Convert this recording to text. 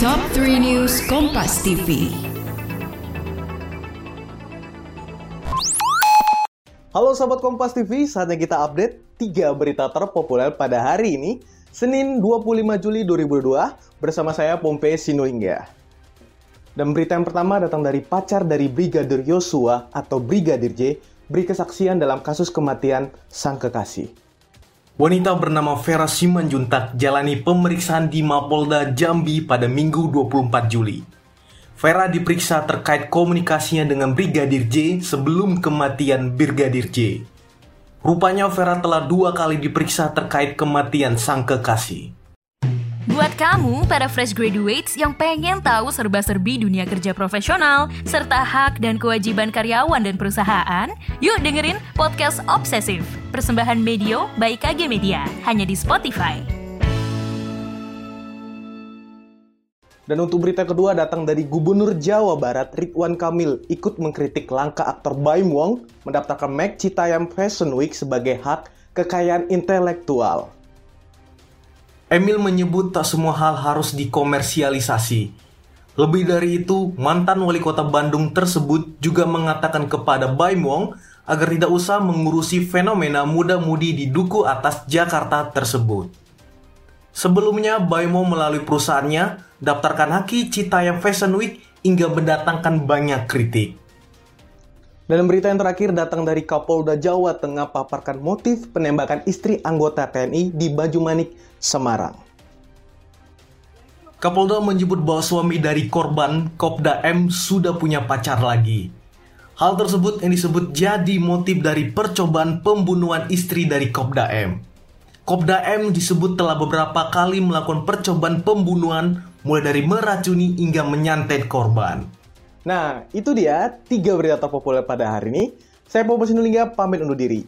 Top 3 News Kompas TV. Halo sahabat Kompas TV, saatnya kita update 3 berita terpopuler pada hari ini, Senin 25 Juli 2022, bersama saya Pompe Sinulinga. Dan berita yang pertama datang dari pacar dari Brigadir Yosua atau Brigadir J, beri kesaksian dalam kasus kematian sang kekasih. Wanita bernama Vera Simanjuntak jalani pemeriksaan di Mapolda Jambi pada Minggu 24 Juli. Vera diperiksa terkait komunikasinya dengan Brigadir J sebelum kematian Brigadir J. Rupanya Vera telah dua kali diperiksa terkait kematian sang kekasih. Buat kamu, para fresh graduates yang pengen tahu serba-serbi dunia kerja profesional, serta hak dan kewajiban karyawan dan perusahaan, yuk dengerin Podcast Obsesif, persembahan Medio by KG Media, hanya di Spotify. Dan untuk berita kedua datang dari Gubernur Jawa Barat Ridwan Kamil ikut mengkritik langkah aktor Baim Wong mendaftarkan Mac Citayam Fashion Week sebagai hak kekayaan intelektual. Emil menyebut tak semua hal harus dikomersialisasi. Lebih dari itu, mantan wali kota Bandung tersebut juga mengatakan kepada Baim Wong agar tidak usah mengurusi fenomena muda-mudi di duku atas Jakarta tersebut. Sebelumnya, Baim melalui perusahaannya daftarkan Haki Citayam Fashion Week hingga mendatangkan banyak kritik. Dan berita yang terakhir datang dari Kapolda Jawa Tengah paparkan motif penembakan istri anggota TNI di Banyumanik Semarang. Kapolda menyebut bahwa suami dari korban, Kopda M, sudah punya pacar lagi. Hal tersebut yang disebut jadi motif dari percobaan pembunuhan istri dari Kopda M. Kopda M disebut telah beberapa kali melakukan percobaan pembunuhan mulai dari meracuni hingga menyantet korban. Nah, itu dia tiga berita terpopuler pada hari ini. Saya Bobo Sinulinga pamit undur diri.